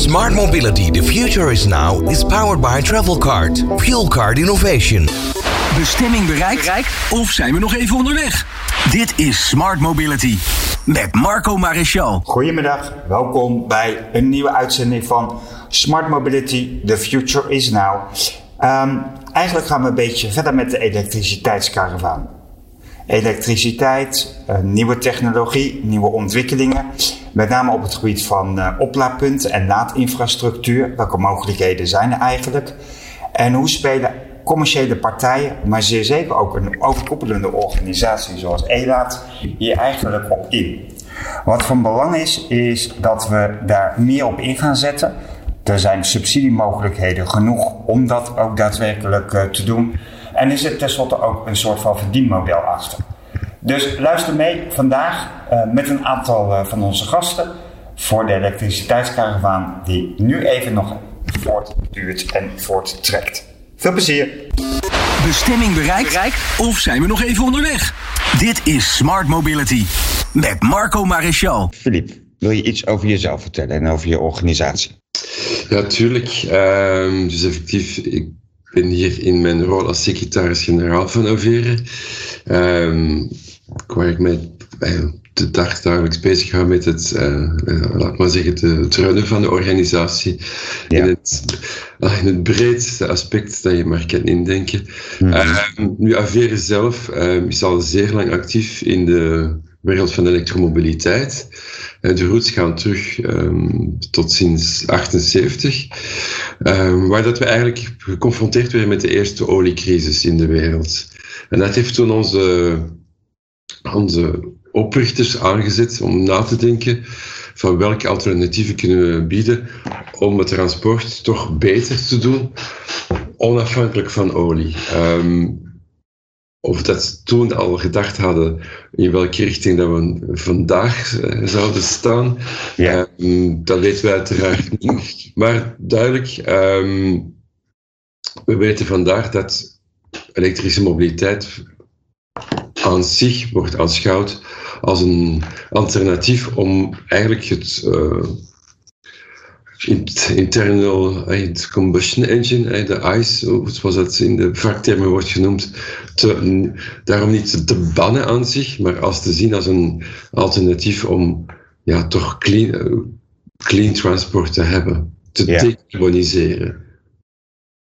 Smart Mobility, the future is now, is powered by Travelcard. Fuel Card Innovation. Bestemming bereikt? Of zijn we nog even onderweg? Dit is Smart Mobility met Marco Maréchal. Goedemiddag, welkom bij een nieuwe uitzending van Smart Mobility, the future is now. Ehm, eigenlijk gaan we een beetje verder met de elektriciteitskaravaan. Elektriciteit, uh, nieuwe technologie, nieuwe ontwikkelingen. Met name op het gebied van uh, oplaadpunten en laadinfrastructuur. Welke mogelijkheden zijn er eigenlijk? En hoe spelen commerciële partijen, maar zeer zeker ook een overkoepelende organisatie zoals ELAAT hier eigenlijk op in? Wat van belang is, is dat we daar meer op in gaan zetten. Er zijn subsidiemogelijkheden genoeg om dat ook daadwerkelijk uh, te doen. En er tenslotte ook een soort van verdienmodel achter. Dus luister mee vandaag uh, met een aantal uh, van onze gasten voor de elektriciteitskaravaan die nu even nog voortduurt en voorttrekt. Veel plezier! Bestemming bereikt? Of zijn we nog even onderweg? Dit is Smart Mobility met Marco Maréchal. Filip, wil je iets over jezelf vertellen en over je organisatie? Ja, tuurlijk. Uh, dus effectief, ik ben hier in mijn rol als secretaris-generaal van Overen. Um, waar ik mij de dag dagelijks bezig hou met het, uh, laat maar zeggen, het runnen van de organisatie. Ja. In, het, in het breedste aspect dat je maar kan indenken. Mm -hmm. nu, Avere zelf uh, is al zeer lang actief in de wereld van de elektromobiliteit. De roots gaan terug um, tot sinds 78, um, waar dat we eigenlijk geconfronteerd werden met de eerste oliecrisis in de wereld. En dat heeft toen onze, onze oprichters aangezet om na te denken van welke alternatieven kunnen we bieden om het transport toch beter te doen, onafhankelijk van olie. Um, of dat ze toen al gedacht hadden in welke richting dat we vandaag uh, zouden staan, ja. um, dat weten we uiteraard niet. Maar duidelijk, um, we weten vandaag dat elektrische mobiliteit aan zich wordt aanschouwd als een alternatief om eigenlijk het uh, internal combustion engine, de ICE, zoals dat in de vaktermen wordt genoemd, te, daarom niet te bannen aan zich, maar als te zien als een alternatief om ja, toch clean, clean transport te hebben, te ja. decarboniseren.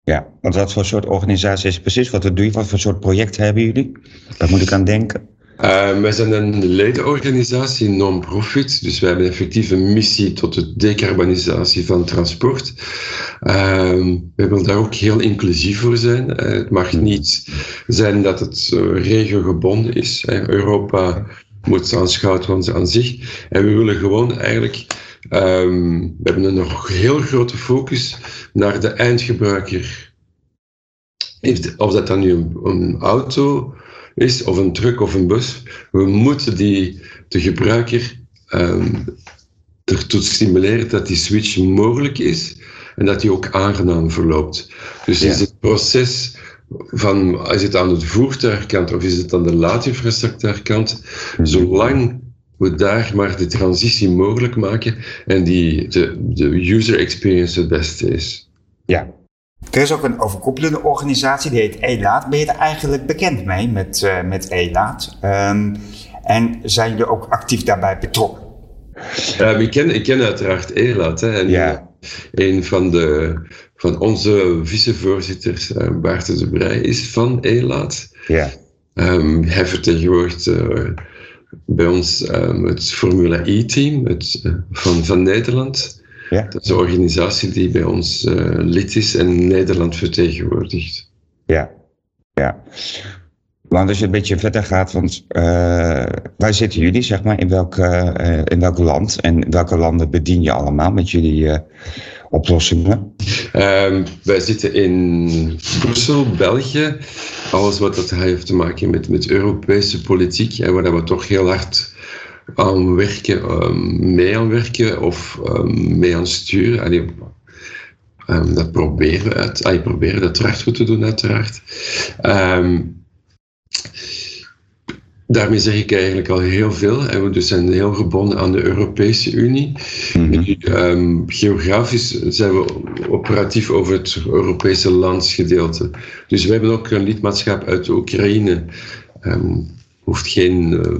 Ja, want wat voor soort organisatie is precies? Wat doe je? Wat voor soort projecten hebben jullie? Daar moet ik aan denken. Uh, wij zijn een ledenorganisatie, non-profit, dus wij hebben effectief een missie tot de decarbonisatie van transport. Uh, wij willen daar ook heel inclusief voor zijn. Uh, het mag niet zijn dat het regiogebonden is. Europa moet aanschouwd worden aan zich. En we willen gewoon eigenlijk, um, we hebben een nog heel grote focus naar de eindgebruiker. Of dat dan nu een, een auto is, of een truck of een bus, we moeten die, de gebruiker um, ertoe stimuleren dat die switch mogelijk is en dat die ook aangenaam verloopt. Dus ja. is het proces van, is het aan de voertuigkant of is het aan de laadinfrastructuurkant, mm zolang we daar maar de transitie mogelijk maken en die, de, de user experience het beste is. Ja, er is ook een overkoepelende organisatie, die heet ELAAT. Ben je er eigenlijk bekend mee met, uh, met ELAAT? Um, en zijn jullie ook actief daarbij betrokken? Uh, ik, ken, ik ken uiteraard ELAAT. Hè, en ja. Een van, de, van onze vicevoorzitters, uh, Bart de Brij, is van ELAAT. Ja. Um, hij vertegenwoordigt uh, bij ons um, het Formule E-team van, van Nederland. Ja. Dat is een organisatie die bij ons uh, lid is en Nederland vertegenwoordigt. Ja, ja. Want als je een beetje verder gaat, want uh, waar zitten jullie, zeg maar, in welk, uh, in welk land en welke landen bedien je allemaal met jullie oplossingen? Um, wij zitten in Brussel, België. Alles wat dat heeft te maken met, met Europese politiek en waar we toch heel hard aan werken, um, mee aan werken of um, mee aan sturen. Allee, dat proberen we uit, allee, proberen dat te doen, uiteraard. Daarmee zeg ik eigenlijk al heel veel. En we dus zijn heel gebonden aan de Europese Unie. Mhm. Ehm, geografisch zijn we operatief over het Europese landsgedeelte. Dus we hebben ook een lidmaatschap uit Oekraïne. Ehm, hoeft geen, uh,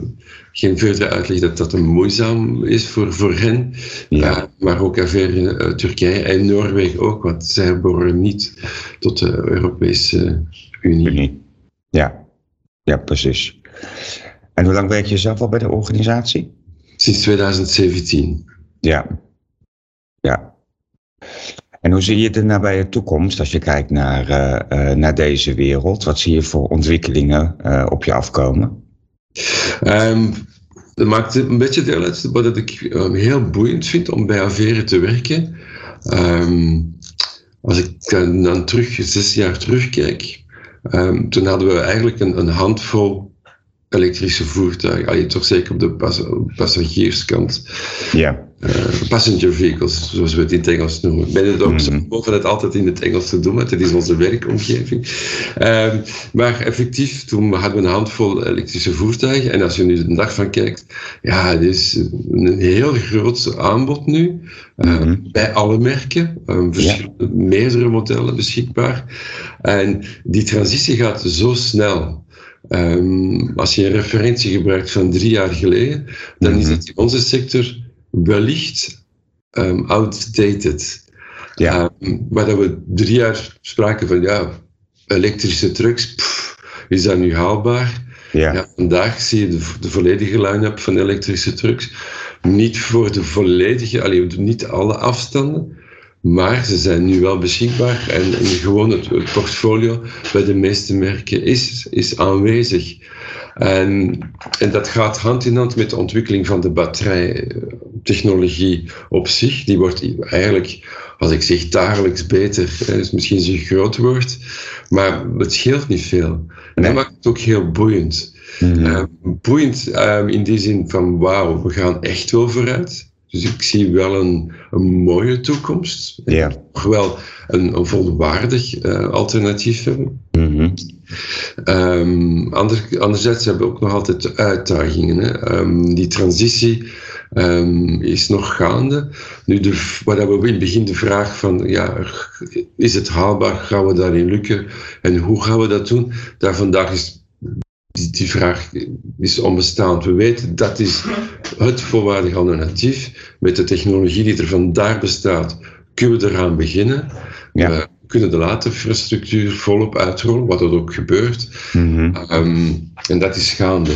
geen verdere uitleg dat dat een moeizaam is voor, voor hen. Ja. Uh, maar ook ver uh, Turkije en Noorwegen ook, want zij behoren niet tot de Europese Unie. Unie. Ja. ja, precies. En hoe lang werk je zelf al bij de organisatie? Sinds 2017. Ja. Ja. En hoe zie je de nabije toekomst als je kijkt naar, uh, uh, naar deze wereld? Wat zie je voor ontwikkelingen uh, op je afkomen? Um, dat maakt een beetje deel uit wat ik um, heel boeiend vind om bij Avere te werken. Um, als ik dan terug, zes jaar terugkijk, toen hadden we eigenlijk een, een handvol elektrische voertuigen. Allee, toch zeker op de pas passagierskant. Ja. Uh, passenger vehicles, zoals we het in het Engels noemen. Ik ben het ook, mm. mogen het altijd in het Engels te doen, want het is onze werkomgeving. Uh, maar effectief, toen hadden we een handvol elektrische voertuigen. En als je nu de dag van kijkt, ja, het is een heel groot aanbod nu. Uh, mm. Bij alle merken, ja. meerdere modellen beschikbaar. En die transitie gaat zo snel. Um, als je een referentie gebruikt van drie jaar geleden, dan is het in onze sector wellicht um, outdated. Ja. Um, waar dat we drie jaar spraken van ja, elektrische trucks, pff, is dat nu haalbaar? Ja. ja vandaag zie je de, de volledige line-up van elektrische trucks. Niet voor de volledige, allee, niet alle afstanden, maar ze zijn nu wel beschikbaar en, en gewoon het, het, portfolio bij de meeste merken is, is aanwezig. En, en dat gaat hand in hand met de ontwikkeling van de batterijtechnologie op zich. Die wordt eigenlijk, als ik zeg dagelijks beter, is misschien zo'n groot woord, maar het scheelt niet veel. En dat maakt het ook heel boeiend. Mhm. Uh, boeiend uh, in die zin van wauw, we gaan echt wel vooruit. Dus ik zie wel een, een mooie toekomst. Ja. Nog wel een, een volwaardig uh, alternatief hebben. Um, ander, anderzijds hebben we ook nog altijd uitdagingen. Hè. Um, die transitie um, is nog gaande. Nu, de, waar we in het begin de vraag van, ja, is het haalbaar? Gaan we daarin lukken? En hoe gaan we dat doen? Daar vandaag is die, die vraag is onbestaand. We weten dat is het volwaardig alternatief. Met de technologie die er vandaag bestaat, kunnen we eraan beginnen. Ja. We kunnen de laadinfrastructuur volop uitrollen, wat er ook gebeurt. Mhm. Um, en dat is gaande.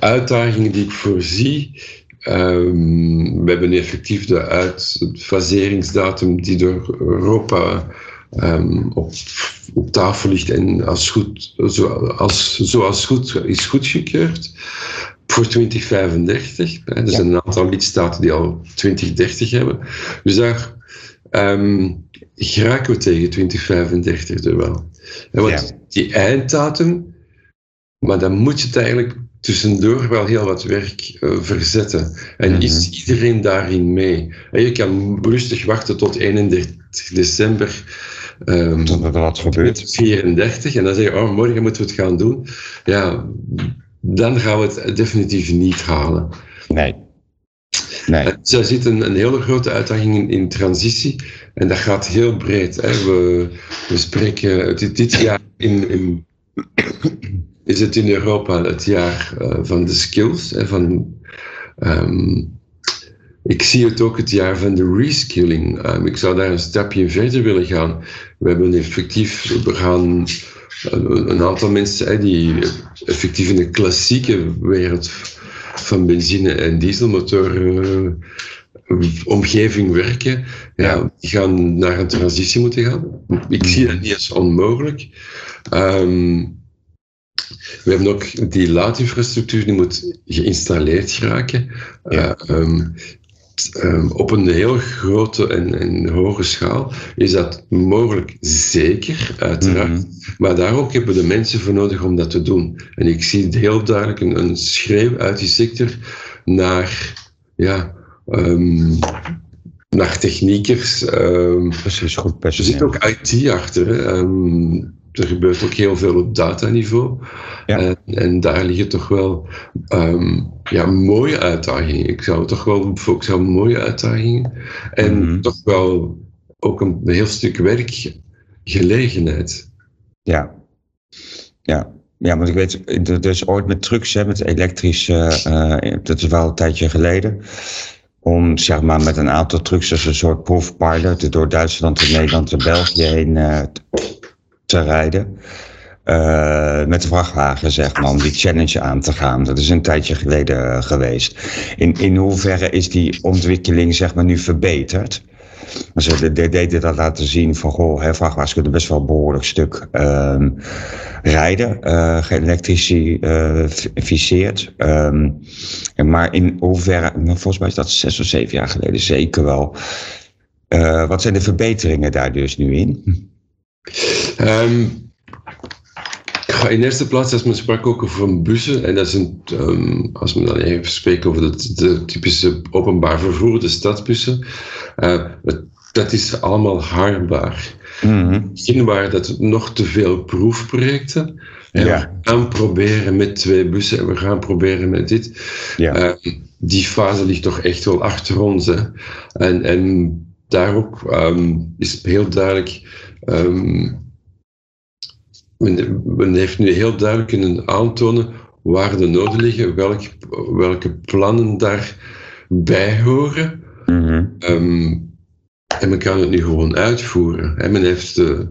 Uitdagingen die ik voorzie. Um, we hebben effectief de uitfaseringsdatum die door Europa um, op, op, tafel ligt en als goed, zoals, zoals goed is goedgekeurd voor 2035. Hè. Er zijn een aantal lidstaten die al 2030 hebben. Dus daar um, geraken we tegen 2035 er wel. En want Ja. die einddatum, maar dan moet je het eigenlijk tussendoor wel heel wat werk uh, verzetten. En Mhm. is iedereen daarin mee? En je kan rustig wachten tot 31 december ehm, Tot er wat gebeurt. 34 en dan zeg je, oh, morgen moeten we het gaan doen. Ja, dan gaan we het definitief niet halen. Nee. Nee. Daar zit een, een hele grote uitdaging in, in transitie en dat gaat heel breed. Hè. We, we spreken dit, dit jaar in, in, is het in Europa het jaar uh, van de skills. Hè, van, um, ik zie het ook het jaar van de reskilling. Um, ik zou daar een stapje verder willen gaan. We hebben effectief, we gaan een, een aantal mensen die effectief in de klassieke wereld van benzine- en dieselmotor uh, omgeving werken, ja, Ja. die gaan naar een transitie moeten gaan. Ik zie dat niet als onmogelijk. Um, we hebben ook die laadinfrastructuur, die moet geïnstalleerd geraken. Ja. Uh, um, um, op een heel grote en, en, hoge schaal is dat mogelijk zeker, uiteraard. Mhm. Maar daar ook hebben we de mensen voor nodig om dat te doen. En ik zie heel duidelijk een, een schreeuw uit die sector naar, ja, um, naar techniekers. Um, Precies, goed er personeel. zit ook IT achter. Hè. Um, er gebeurt ook heel veel op dataniveau. Ja. En, en daar liggen toch wel ehm, ja, mooie uitdagingen. Ik zou toch wel focussen op mooie uitdagingen. En Mhm. toch wel ook een heel stuk werkgelegenheid. Ja. Ja. Ja, want ik weet, er is ooit met trucks, hè, met elektrische, eh, dat is wel een tijdje geleden, om zeg maar met een aantal trucks als een soort proefpilot door Duitsland en Nederland en België heen eh, te rijden. Eh, met de vrachtwagen, zeg maar, om die challenge aan te gaan. Dat is een tijdje geleden eh, geweest. In, in hoeverre is die ontwikkeling, zeg maar, nu verbeterd? Ze de- de- deden dat laten zien van, goh, hè, vrachtwagens kunnen best wel een behoorlijk stuk ehm, rijden, eh geëlektrificeerd. En maar in hoeverre, nou, volgens mij is dat zes of zeven jaar geleden zeker wel. Wat zijn de verbeteringen daar dus nu in? Ehm, in eerste plaats, als men sprak ook over bussen, en dat is een, ehm, als men dan even spreekt over de, de typische openbaar vervoer, de stadsbussen, eh, dat is allemaal haalbaar. Mhm. Misschien waren dat nog te veel proefprojecten. En Ja. We gaan proberen met twee bussen en we gaan proberen met dit. Ja. Eh, die fase ligt toch echt wel achter ons. Hè? En, en daarop ehm, is heel duidelijk. Ehm, men, men heeft nu heel duidelijk kunnen aantonen waar de noden liggen, welk, welke plannen daarbij horen. Mhm. Ehm, en men kan het nu gewoon uitvoeren. En men heeft de,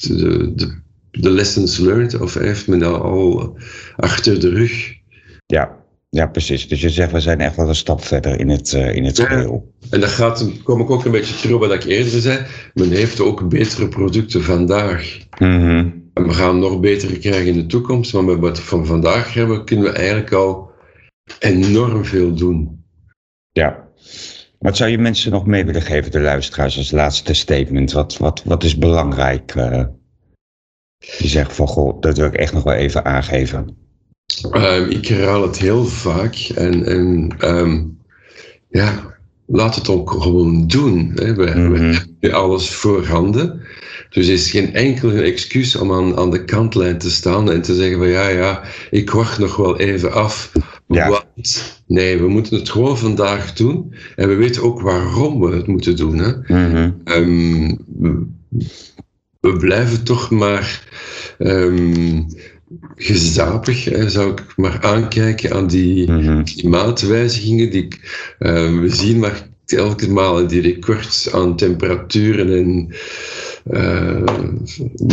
de, de, de lessons learned, of heeft men dat al achter de rug. Ja. Ja, precies. Dus je zegt, we zijn echt wel een stap verder in het, eh, in het Ja. geheel. En dat gaat, kom ik ook een beetje terug op wat ik eerder zei. Men heeft ook betere producten vandaag. Mhm. En we gaan nog betere krijgen in de toekomst. Maar met wat we van vandaag hebben, kunnen we eigenlijk al enorm veel doen. Ja. Wat zou je mensen nog mee willen geven, de luisteraars, als laatste statement? Wat, wat, wat is belangrijk? eh je zegt van, goh, dat wil ik echt nog wel even aangeven. Ehm, ik herhaal het heel vaak. En, en ehm, ja, laat het ook gewoon doen. Hè. We, hebben nu alles voorhanden. Dus er is geen enkel excuus om aan, aan de kantlijn te staan en te zeggen van ja, ja, ik wacht nog wel even af. Ja. Want nee, we moeten het gewoon vandaag doen. En we weten ook waarom we het moeten doen. Hè. Mhm. Ehm, we, we blijven toch maar gezapig, hè, zou ik maar aankijken aan die Mhm. klimaatwijzigingen. Die, ehm, we zien maar elke maal die records aan temperaturen en eh,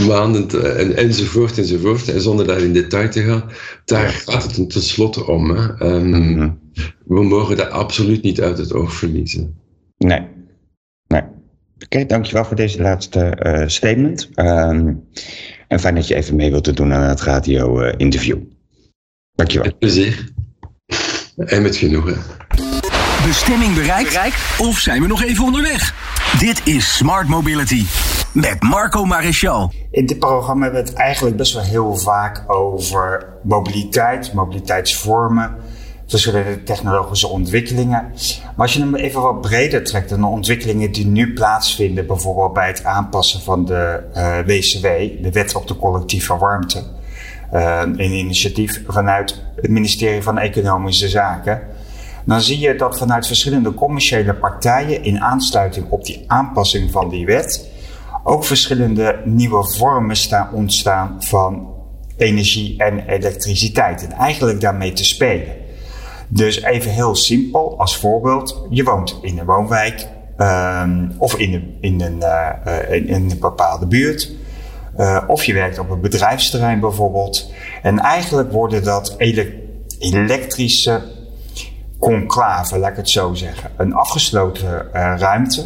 maanden te- en, enzovoort enzovoort. En zonder daar in detail te gaan, daar gaat het tenslotte om. Hè. Ehm, Mhm. We mogen dat absoluut niet uit het oog verliezen. Nee. Nee. Oké, dankjewel voor deze laatste eh, statement. Ehm, en fijn dat je even mee wilt doen aan het radio-interview. dankjewel. Met plezier. En met genoegen. Bestemming bereikt? Of zijn we nog even onderweg? Dit is Smart Mobility met Marco Maréchal. In dit programma hebben we het eigenlijk best wel heel vaak over mobiliteit, mobiliteitsvormen, verschillende technologische ontwikkelingen. Maar als je hem even wat breder trekt dan de ontwikkelingen die nu plaatsvinden, bijvoorbeeld bij het aanpassen van de eh, WCW, de Wet op de Collectieve Warmte, eh, een initiatief vanuit het ministerie van Economische Zaken. Dan zie je dat vanuit verschillende commerciële partijen in aansluiting op die aanpassing van die wet ook verschillende nieuwe vormen staan ontstaan van energie en elektriciteit. En eigenlijk daarmee te spelen. Dus even heel simpel als voorbeeld. Je woont in een woonwijk ehm, of in een, in, een, eh, eh, in, een bepaalde buurt. Eh, of je werkt op een bedrijfsterrein bijvoorbeeld. En eigenlijk worden dat ele- elektrische conclave, laat ik het zo zeggen. Een afgesloten ruimte,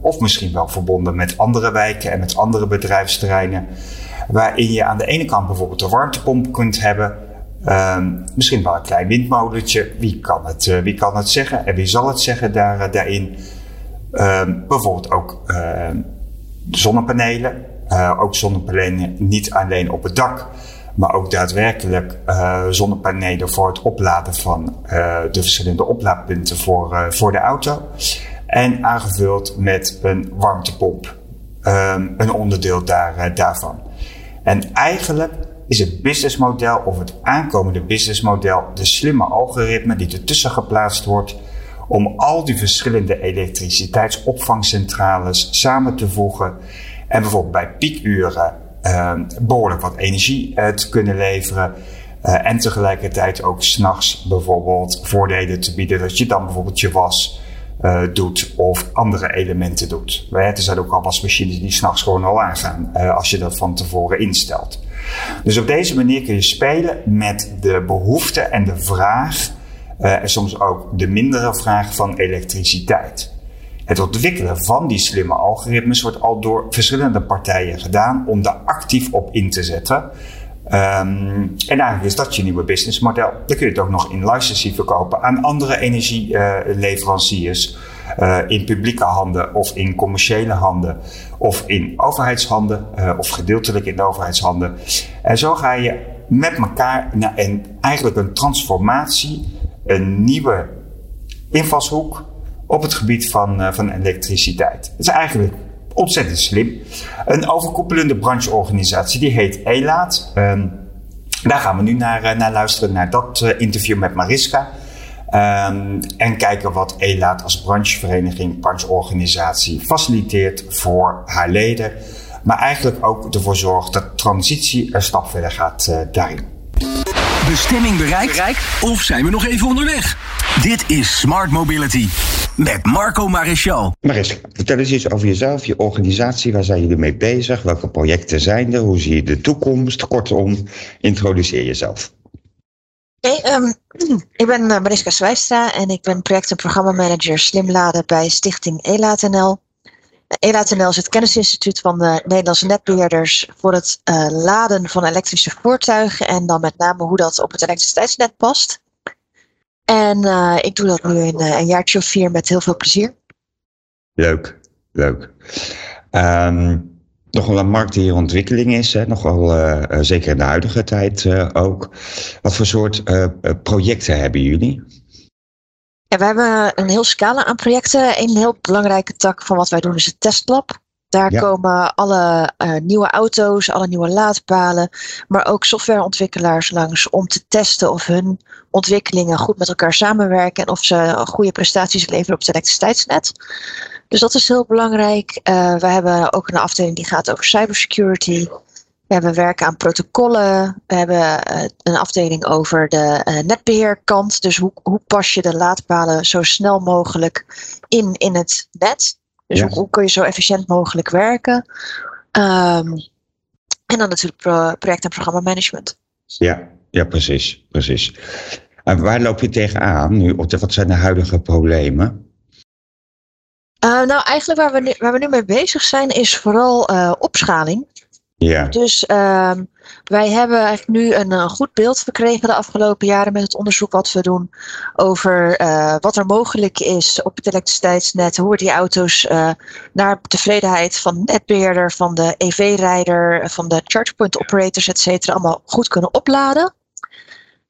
of misschien wel verbonden met andere wijken en met andere bedrijfsterreinen, waarin je aan de ene kant bijvoorbeeld een warmtepomp kunt hebben, ehm, misschien wel een klein windmolentje, wie kan het, eh, wie kan het zeggen en wie zal het zeggen daar, eh, daarin. Ehm, bijvoorbeeld ook ehm, zonnepanelen, Eh, ook zonnepanelen niet alleen op het dak, maar ook daadwerkelijk zonnepanelen voor het opladen van de verschillende oplaadpunten voor, voor de auto. En aangevuld met een warmtepomp. een onderdeel daar, daarvan. En eigenlijk is het businessmodel of het aankomende businessmodel de slimme algoritme die ertussen geplaatst wordt om al die verschillende elektriciteitsopvangcentrales samen te voegen en bijvoorbeeld bij piekuren uh, behoorlijk wat energie uh, te kunnen leveren. Uh, en tegelijkertijd ook s'nachts bijvoorbeeld voordelen te bieden dat je dan bijvoorbeeld je was uh, doet of andere elementen doet. Er zijn ook al wasmachines die s'nachts gewoon al aangaan als je dat van tevoren instelt. Dus op deze manier kun je spelen met de behoefte en de vraag uh, en soms ook de mindere vraag van elektriciteit. Het ontwikkelen van die slimme algoritmes wordt al door verschillende partijen gedaan om daar actief op in te zetten. Um, en eigenlijk is dat je nieuwe businessmodel. Dan kun je het ook nog in licensing verkopen aan andere energieleveranciers. In publieke handen of in commerciële handen of in overheidshanden uh, of gedeeltelijk in de overheidshanden. En zo ga je met elkaar naar een, eigenlijk een transformatie, een nieuwe invalshoek op het gebied van, uh, van elektriciteit. Het is eigenlijk ontzettend slim. Een overkoepelende brancheorganisatie, die heet ELAAT. Um, daar gaan we nu naar, naar luisteren, naar dat interview met Mariska. Um, en kijken wat ELAAT als branchevereniging, brancheorganisatie faciliteert voor haar leden. Maar eigenlijk ook ervoor zorgt dat transitie een stap verder gaat uh, daarin. Bestemming bereikt? bereikt? Of zijn we nog even onderweg? Dit is Smart Mobility met Marco Maréchal. Mariska, vertel eens iets over jezelf, je organisatie. Waar zijn jullie mee bezig? Welke projecten zijn er? Hoe zie je de toekomst? Kortom, introduceer jezelf. Oké, okay, um, ik ben uh, Mariska Zwijstra en ik ben project- en programmamanager Slimladen bij Stichting ELATNL. ELATNL is het kennisinstituut van de Nederlandse netbeheerders voor het uh, laden van elektrische voertuigen en dan met name hoe dat op het elektriciteitsnet past. En ik doe dat nu in een jaartje of vier met heel veel plezier. Leuk, leuk. Um, nogal een markt die in ontwikkeling is, hè? nogal uh, zeker in de huidige tijd ook. Wat voor soort projecten hebben jullie? Ja, we hebben een heel scala aan projecten. Een heel belangrijke tak van wat wij doen is het testlab. Daar ja. komen alle uh, nieuwe auto's, alle nieuwe laadpalen, maar ook softwareontwikkelaars langs om te testen of hun ontwikkelingen goed met elkaar samenwerken en of ze goede prestaties leveren op het elektriciteitsnet. Dus dat is heel belangrijk. Uh, we hebben ook een afdeling die gaat over cybersecurity. We hebben werken aan protocollen. We hebben uh, een afdeling over de netbeheerkant. Dus hoe, hoe pas je de laadpalen zo snel mogelijk in in het net? Dus ja. hoe, kun je zo efficiënt mogelijk werken? Um, en dan natuurlijk pro project- en programmamanagement. Ja, ja, precies, precies. En waar loop je tegenaan nu? Wat zijn de huidige problemen? Uh, nou, eigenlijk waar we, nu, waar we nu mee bezig zijn is vooral uh, opschaling. Dus um, wij hebben nu een, goed beeld verkregen de afgelopen jaren met het onderzoek wat we doen over uh, wat er mogelijk is op het elektriciteitsnet, hoe die auto's uh, naar tevredenheid van de netbeheerder, van de EV-rijder, van de chargepoint operators, et cetera, allemaal goed kunnen opladen.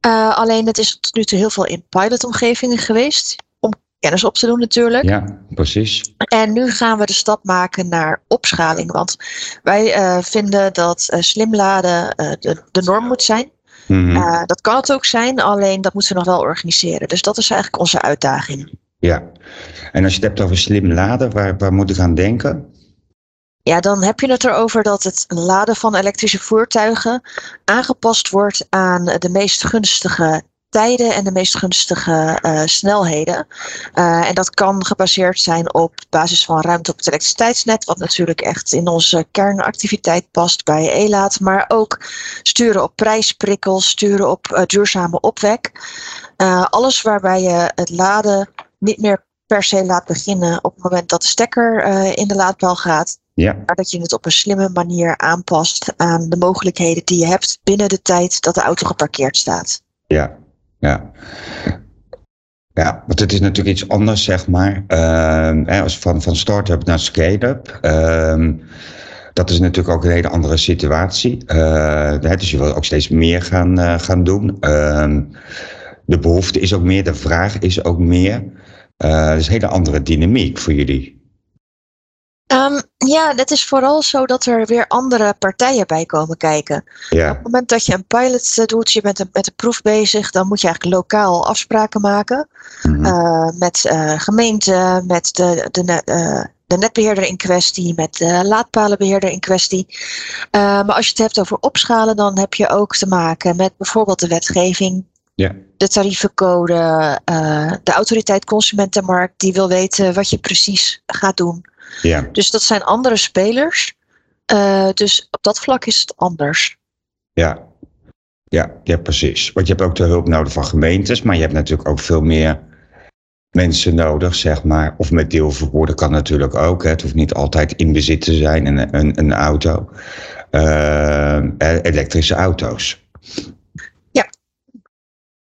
Uh, alleen het is tot nu toe heel veel in pilotomgevingen geweest kennis op te doen natuurlijk. Ja, precies. En nu gaan we de stap maken naar opschaling. Want wij uh, vinden dat uh, slim laden uh, de, de norm moet zijn. Mm -hmm. dat kan het ook zijn, alleen dat moeten we nog wel organiseren. Dus dat is eigenlijk onze uitdaging. Ja, en als je het hebt over slim laden, waar, waar moet ik aan denken? Ja, dan heb je het erover dat het laden van elektrische voertuigen aangepast wordt aan de meest gunstige tijden en de meest gunstige uh, snelheden. Uh, en dat kan gebaseerd zijn op basis van ruimte op het elektriciteitsnet, wat natuurlijk echt in onze kernactiviteit past bij ELAAT, maar ook sturen op prijsprikkels, sturen op uh, duurzame opwek. alles waarbij je het laden niet meer per se laat beginnen op het moment dat de stekker in de laadpaal gaat. Ja. Maar dat je het op een slimme manier aanpast aan de mogelijkheden die je hebt binnen de tijd dat de auto geparkeerd staat. Ja, ja. Ja, want het is natuurlijk iets anders, zeg maar. Uh, als van, van start-up naar scale-up. Uh, dat is natuurlijk ook een hele andere situatie. Uh, dus je wil ook steeds meer gaan, uh, gaan doen. Ehm, de behoefte is ook meer, de vraag is ook meer. Is een hele andere dynamiek voor jullie. Um, Ja, het is vooral zo dat er weer andere partijen bij komen kijken. Ja. Op het moment dat je een pilot eh, doet, je bent met een proef bezig, dan moet je eigenlijk lokaal afspraken maken. Mhm. eh, met eh gemeenten, met de, de, de netbeheerder in kwestie, met de laadpalenbeheerder in kwestie. Maar als je het hebt over opschalen, dan heb je ook te maken met bijvoorbeeld de wetgeving, ja. de tarievencode, de autoriteit Consumentenmarkt, die wil weten wat je precies gaat doen. Ja. Dus dat zijn andere spelers. Eh, dus op dat vlak is het anders. Ja. Ja, ja, precies. Want je hebt ook de hulp nodig van gemeentes, maar je hebt natuurlijk ook veel meer mensen nodig, zeg maar. Of met deelvervoer, dat kan natuurlijk ook. Hè. Het hoeft niet altijd in bezit te zijn, een, een, een auto. Eh, eh, elektrische auto's.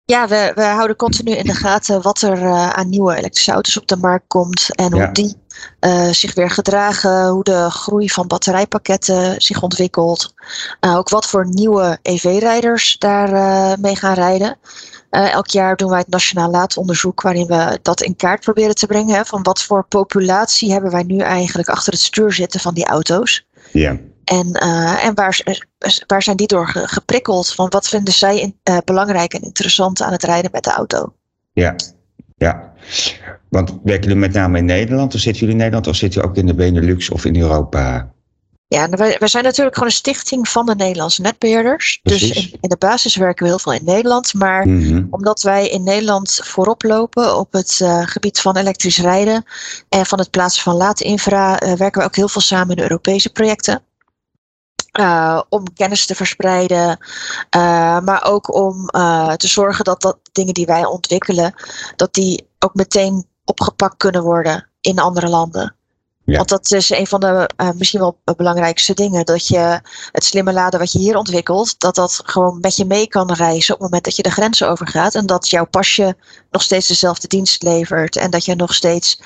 Ja, we, we houden continu in de gaten wat er aan nieuwe elektrische auto's op de markt komt en hoe Ja. die eh, zich weer gedragen, hoe de groei van batterijpakketten zich ontwikkelt. Eh, ook wat voor nieuwe EV-rijders daar eh, mee gaan rijden. Elk jaar doen wij het Nationaal Laadonderzoek waarin we dat in kaart proberen te brengen. Hè, van wat voor populatie hebben wij nu eigenlijk achter het stuur zitten van die auto's. Ja. En, en waar, waar zijn die door ge- geprikkeld? Van wat vinden zij in- belangrijk en interessant aan het rijden met de auto? Ja, ja. Want werken jullie met name in Nederland? Of zitten jullie in Nederland of zitten jullie ook in de Benelux of in Europa? Ja, en wij, wij zijn natuurlijk gewoon een stichting van de Nederlandse netbeheerders. Dus in, in de basis werken we heel veel in Nederland. Maar Mhm. omdat wij in Nederland voorop lopen op het eh, gebied van elektrisch rijden en van het plaatsen van laadinfra, eh, werken we ook heel veel samen in Europese projecten. Eh, om kennis te verspreiden, maar ook om te zorgen dat, dat dingen die wij ontwikkelen, dat die ook meteen opgepakt kunnen worden in andere landen. Ja. Want dat is een van de eh, misschien wel belangrijkste dingen. Dat je het slimme laden wat je hier ontwikkelt, dat dat gewoon met je mee kan reizen op het moment dat je de grenzen overgaat. En dat jouw pasje nog steeds dezelfde dienst levert. En dat je nog steeds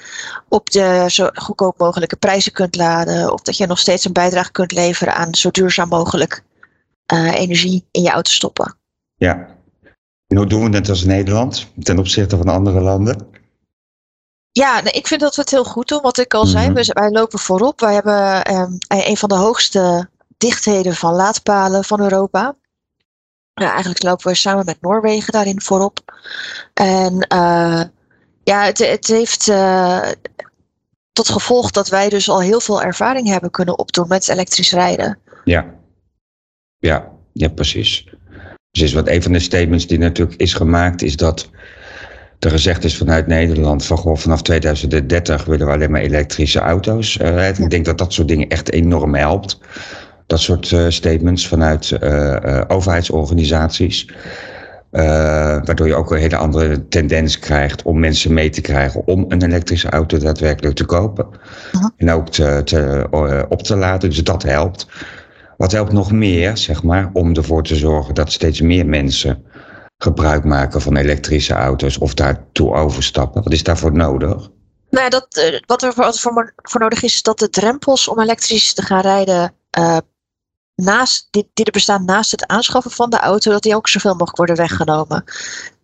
op de zo goedkoop mogelijke prijzen kunt laden. Of dat je nog steeds een bijdrage kunt leveren aan zo duurzaam mogelijk eh, energie in je auto stoppen. Ja. En hoe doen we het als Nederland ten opzichte van andere landen? Ja, nee, ik vind dat we het heel goed doen. Wat ik al zei, Mhm. we, wij lopen voorop. Wij hebben ehm, een van de hoogste dichtheden van laadpalen van Europa. Eigenlijk lopen we samen met Noorwegen daarin voorop. En eh, ja, het, het heeft eh, tot gevolg dat wij dus al heel veel ervaring hebben kunnen opdoen met elektrisch rijden. Ja. Ja, ja precies. Precies, want een van de statements die natuurlijk is gemaakt is dat er gezegd is vanuit Nederland van goh, vanaf 2030 willen we alleen maar elektrische auto's. Eh, Ik denk dat dat soort dingen echt enorm helpt. Dat soort eh, statements vanuit eh, overheidsorganisaties. Waardoor je ook een hele andere tendens krijgt om mensen mee te krijgen om een elektrische auto daadwerkelijk te kopen. En ook te, te, op te laden. Dus dat helpt. Wat helpt nog meer, zeg maar, om ervoor te zorgen dat steeds meer mensen gebruik maken van elektrische auto's of daartoe overstappen? Wat is daarvoor nodig? Nou ja, dat, eh, wat er voor, voor, voor nodig is, is dat de drempels om elektrisch te gaan rijden, eh, naast, die, die er bestaan naast het aanschaffen van de auto, dat die ook zoveel mogelijk worden weggenomen.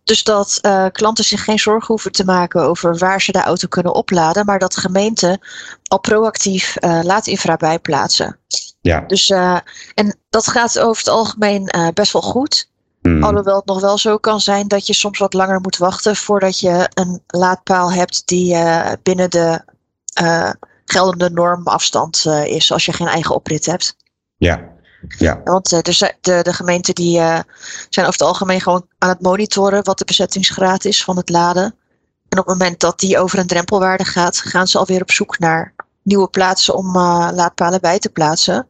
Dus dat eh, klanten zich geen zorgen hoeven te maken over waar ze de auto kunnen opladen, maar dat gemeenten al proactief eh laadinfra bijplaatsen. Ja. Dus, en dat gaat over het algemeen best wel goed. Hmm. Alhoewel het nog wel zo kan zijn dat je soms wat langer moet wachten voordat je een laadpaal hebt die eh, binnen de eh, geldende normafstand eh, is als je geen eigen oprit hebt. Ja. Ja. Want zijn- de, de gemeenten die zijn over het algemeen gewoon aan het monitoren wat de bezettingsgraad is van het laden. En op het moment dat die over een drempelwaarde gaat, gaan ze alweer op zoek naar nieuwe plaatsen om laadpalen bij te plaatsen.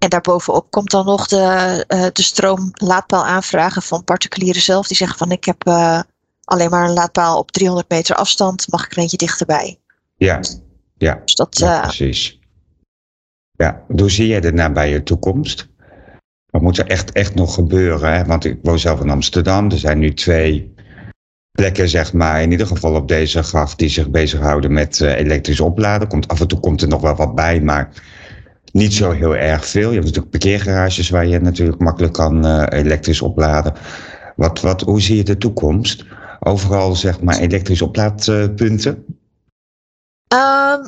En daarbovenop komt dan nog de, eh, de stroom laadpaal aanvragen van particulieren zelf. Die zeggen van ik heb eh, alleen maar een laadpaal op 300 meter afstand. Mag ik er eentje dichterbij? Ja. Ja. Dus dat, Ja, eh, precies. Ja, hoe zie jij de nabije toekomst? Wat moet er echt, echt nog gebeuren? Hè? Want ik woon zelf in Amsterdam. Er zijn nu twee plekken, zeg maar, in ieder geval op deze graf, die zich bezighouden met elektrisch opladen. Komt, af en toe komt er nog wel wat bij, maar niet zo heel erg veel. Je hebt natuurlijk parkeergarages waar je natuurlijk makkelijk kan eh, elektrisch opladen. Wat, wat, hoe zie je de toekomst? Overal, zeg maar, elektrisch oplaadpunten? Ehm,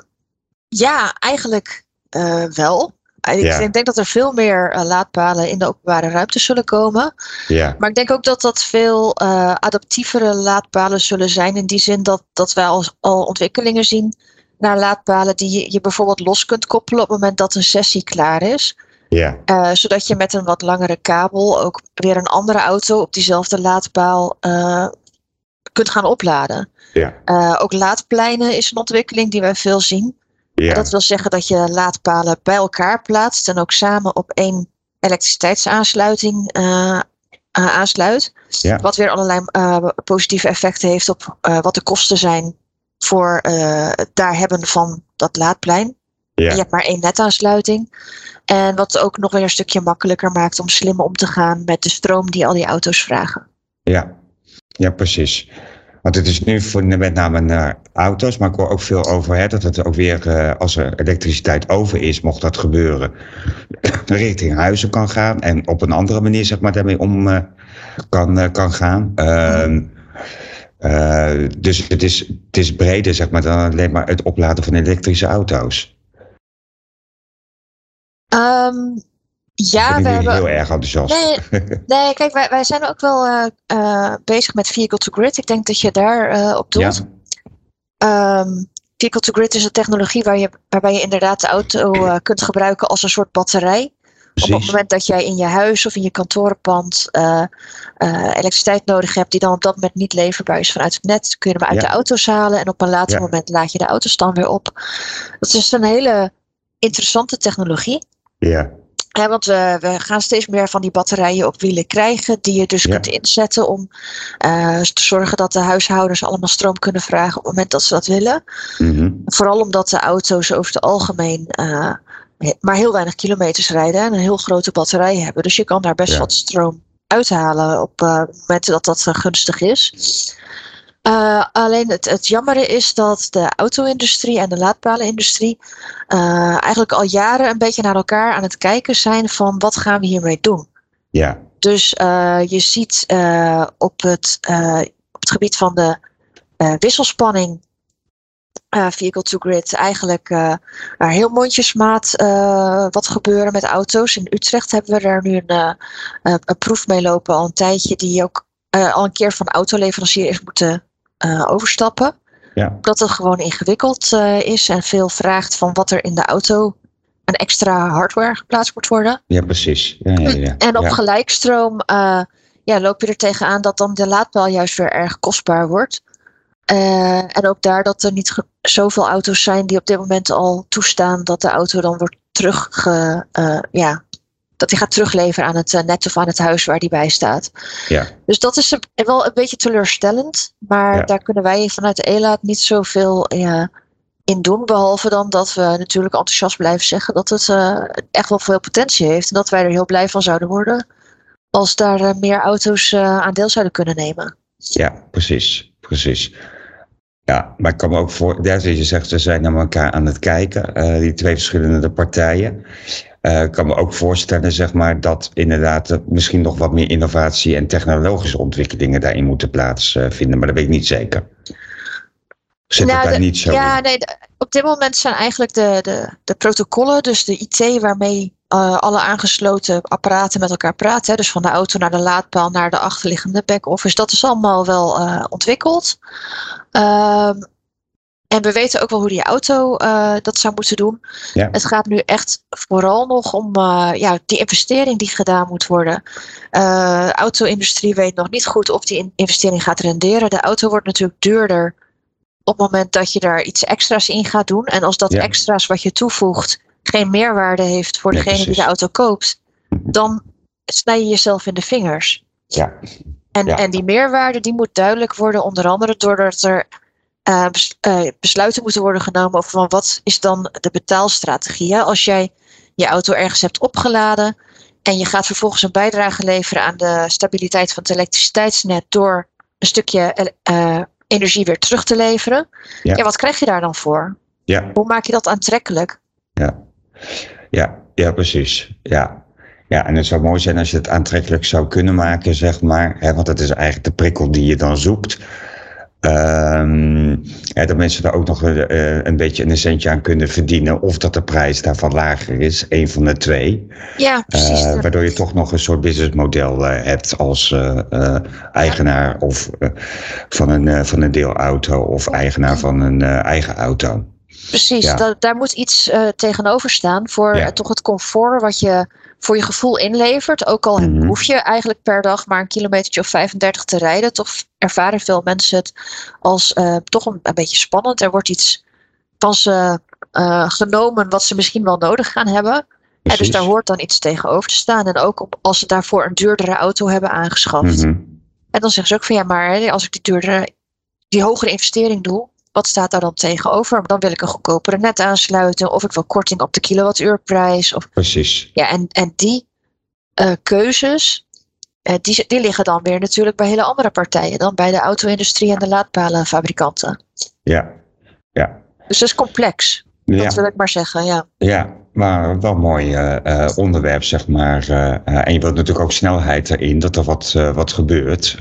ja, eigenlijk uh, wel. Ik Ja. denk dat er veel meer eh, laadpalen in de openbare ruimte zullen komen. Ja, Maar ik denk ook dat dat veel eh, adaptievere laadpalen zullen zijn. In die zin dat, dat wij al, al ontwikkelingen zien naar laadpalen die je, bijvoorbeeld los kunt koppelen op het moment dat een sessie klaar is. ja, Eh, zodat je met een wat langere kabel ook weer een andere auto op diezelfde laadpaal eh, kunt gaan opladen. ja, Eh, ook laadpleinen is een ontwikkeling die wij veel zien. ja, Dat wil zeggen dat je laadpalen bij elkaar plaatst en ook samen op één elektriciteitsaansluiting aansluit. Ja. Wat weer allerlei positieve effecten heeft op wat de kosten zijn voor het daar hebben van dat laadplein. ja, Je hebt maar één netaansluiting. En wat ook nog weer een stukje makkelijker maakt om slim om te gaan met de stroom die al die auto's vragen. ja, ja, precies. Want het is nu voor met name naar auto's, maar ik hoor ook veel over hè, dat het ook weer, eh, als er elektriciteit over is, mocht dat gebeuren, richting huizen kan gaan en op een andere manier zeg maar daarmee om eh, kan, kan gaan. Ehm, eh, dus het is, het is breder zeg maar dan alleen maar het opladen van elektrische auto's. Ehm, ja, ik we ben hebben. heel erg enthousiast. Nee, nee kijk, wij, wij zijn ook wel eh, eh, bezig met vehicle to grid. Ik denk dat je daar op doelt. ja, Ehm, vehicle to grid is een technologie waar je, waarbij je inderdaad de auto kunt gebruiken als een soort batterij. Op het moment dat jij in je huis of in je kantorenpand eh, eh, elektriciteit nodig hebt, die dan op dat moment niet leverbaar is vanuit het net, kun je hem uit Ja. de auto's halen en op een later Ja. moment laad je de auto's dan weer op. Dat is een hele interessante technologie. Ja, Ja, want we, we gaan steeds meer van die batterijen op wielen krijgen, die je dus kunt inzetten om eh, te zorgen dat de huishoudens allemaal stroom kunnen vragen op het moment dat ze dat willen. mhm, Vooral omdat de auto's over het algemeen maar heel weinig kilometers rijden en een heel grote batterij hebben. Dus je kan daar best Ja. wat stroom uithalen op eh, momenten dat dat eh, gunstig is. Eh, alleen het, het jammere is dat de auto-industrie en de laadpalenindustrie eigenlijk al jaren een beetje naar elkaar aan het kijken zijn van wat gaan we hiermee doen. ja, Dus je ziet op, het, op het gebied van de wisselspanning eh, vehicle to grid eigenlijk eh, heel mondjesmaat eh, wat gebeuren met auto's. In Utrecht hebben we daar nu een, een proef mee lopen al een tijdje die ook al een keer van autoleverancier is moeten overstappen. ja, Dat het gewoon ingewikkeld is en veel vraagt van wat er in de auto een extra hardware geplaatst moet worden. ja, precies. Ja, ja, ja. En op gelijkstroom ja, loop je er tegenaan dat dan de laadpaal juist weer erg kostbaar wordt. Eh, en ook daar dat er niet zoveel auto's zijn die op dit moment al toestaan dat de auto dan wordt terugge, eh, ja, dat die gaat terugleveren aan het eh, net of aan het huis waar die bij staat. Ja. Dus dat is een- wel een beetje teleurstellend, maar Ja. daar kunnen wij vanuit de ELAAT niet zoveel in doen. Behalve dan dat we natuurlijk enthousiast blijven zeggen dat het echt wel veel potentie heeft. En dat wij er heel blij van zouden worden als daar meer auto's eh, aan deel zouden kunnen nemen. Ja, precies, precies. Ja, maar ik kan me ook voor, zoals je zegt, ze zijn naar elkaar aan het kijken, eh, die twee verschillende partijen. Eh, ik kan me ook voorstellen, zeg maar, dat inderdaad er misschien nog wat meer innovatie en technologische ontwikkelingen daarin moeten plaatsvinden, maar dat weet ik niet zeker. Zit Nou, het daar de- niet zo Ja, in? nee, op dit moment zijn eigenlijk de, de, de protocollen, dus de IT waarmee eh, alle aangesloten apparaten met elkaar praten. Hè, dus van de auto naar de laadpaal naar de achterliggende back-office. Dat is allemaal wel eh, ontwikkeld. Ehm, en we weten ook wel hoe die auto eh, dat zou moeten doen. Ja. Het gaat nu echt vooral nog om ja, die investering die gedaan moet worden. De auto-industrie weet nog niet goed of die in- investering gaat renderen. De auto wordt natuurlijk duurder op het moment dat je daar iets extra's in gaat doen. En als dat Ja. extra's wat je toevoegt geen meerwaarde heeft voor degene die de auto koopt, dan snij je jezelf in de vingers. Ja, En, Ja. en die meerwaarde die moet duidelijk worden, onder andere doordat er eh, bes- eh, besluiten moeten worden genomen over van wat is dan de betaalstrategie. Hè? Als jij je auto ergens hebt opgeladen en je gaat vervolgens een bijdrage leveren aan de stabiliteit van het elektriciteitsnet door een stukje eh, energie weer terug te leveren. Ja. Ja. wat krijg je daar dan voor? ja, Hoe maak je dat aantrekkelijk? ja, ja, ja, precies. Ja. ja, en het zou mooi zijn als je het aantrekkelijk zou kunnen maken, zeg maar. Hè, want dat is eigenlijk de prikkel die je dan zoekt. Ehm, ja, dat mensen daar ook nog een, eh, een beetje een centje aan kunnen verdienen. Of dat de prijs daarvan lager is. Een van de twee. Ja, precies. Uh, waardoor je toch nog een soort businessmodel uh, hebt als uh, eigenaar of van, een, van een deelauto of eigenaar van een eigen auto. Precies, ja. da daar moet iets tegenover staan voor ja. toch het comfort wat je voor je gevoel inlevert. Ook al mm -hmm. hoef je eigenlijk per dag maar een kilometertje of 35 te rijden. Toch ervaren veel mensen het als uh, toch een, een, beetje spannend. Er wordt iets van ze uh, genomen wat ze misschien wel nodig gaan hebben. En dus daar hoort dan iets tegenover te staan. En ook op, als ze daarvoor een duurdere auto hebben aangeschaft. Mm -hmm. En dan zeggen ze ook van ja, maar als ik die duurdere, die hogere investering doe, wat staat daar dan tegenover? Dan wil ik een goedkopere net aansluiten. Of ik wil korting op de kilowattuurprijs. Of... Precies. Ja, en, en die uh, keuzes, uh, die, die liggen dan weer natuurlijk bij hele andere partijen. Dan bij de auto-industrie en de laadpalenfabrikanten. Ja, ja. Dus dat is complex. Ja. Dat wil ik maar zeggen, ja. Ja, maar wel een mooi uh, onderwerp, zeg maar. en je wilt natuurlijk ook snelheid erin, dat er wat, wat gebeurt.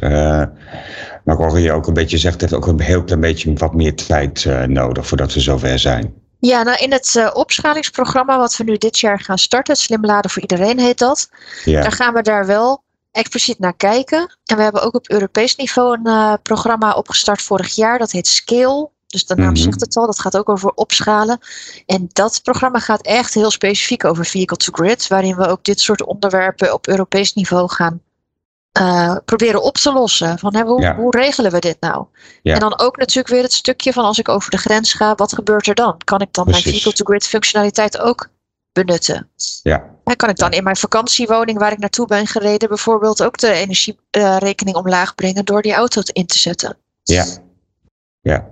Maar ik hoor je ook een beetje zegt, het heeft ook een heel klein beetje wat meer tijd uh, nodig voordat we zover zijn. Ja, nou in het uh, opschalingsprogramma wat we nu dit jaar gaan starten, Slim Laden voor Iedereen heet dat. Ja. Daar gaan we daar wel expliciet naar kijken. En we hebben ook op Europees niveau een uh, programma opgestart vorig jaar, dat heet Scale. Dus de naam mm -hmm. zegt het al, dat gaat ook over opschalen. En dat programma gaat echt heel specifiek over vehicle to grid, waarin we ook dit soort onderwerpen op Europees niveau gaan uh, proberen op te lossen. Van, hè, hoe, ja. hoe, regelen we dit nou? Ja. En dan ook natuurlijk weer het stukje van als ik over de grens ga, wat gebeurt er dan? Kan ik dan Precies. mijn vehicle-to-grid functionaliteit ook benutten? Ja. En kan ik dan in mijn vakantiewoning waar ik naartoe ben gereden bijvoorbeeld ook de energierekening uh, omlaag brengen door die auto in te zetten? Ja, ja.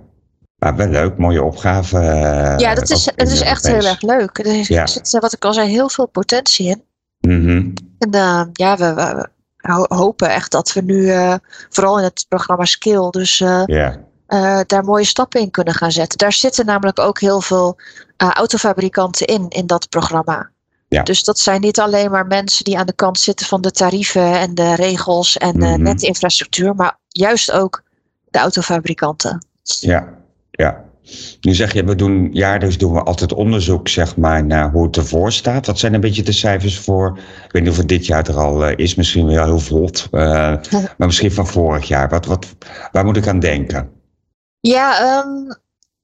Maar wel leuk, mooie opgave. Uh, ja, dat is, het is echt heel erg leuk. Er ja. zit, wat ik al zei, heel veel potentie in. Mm -hmm. En ja, we, we, hopen echt dat we nu, uh, vooral in het programma Skill, dus yeah. uh, daar mooie stappen in kunnen gaan zetten. Daar zitten namelijk ook heel veel autofabrikanten in, in dat programma. Ja. Dus dat zijn niet alleen maar mensen die aan de kant zitten van de tarieven en de regels en mm -hmm. netinfrastructuur, maar juist ook de autofabrikanten. Ja, ja. Nu zeg je, we doen jaarlijks doen we altijd onderzoek zeg maar, naar hoe het ervoor staat. Wat zijn een beetje de cijfers voor? Ik weet niet of het dit jaar er al uh, is, misschien wel heel vlot. Uh, maar misschien van vorig jaar. Wat, wat, waar moet ik aan denken? Ja, um,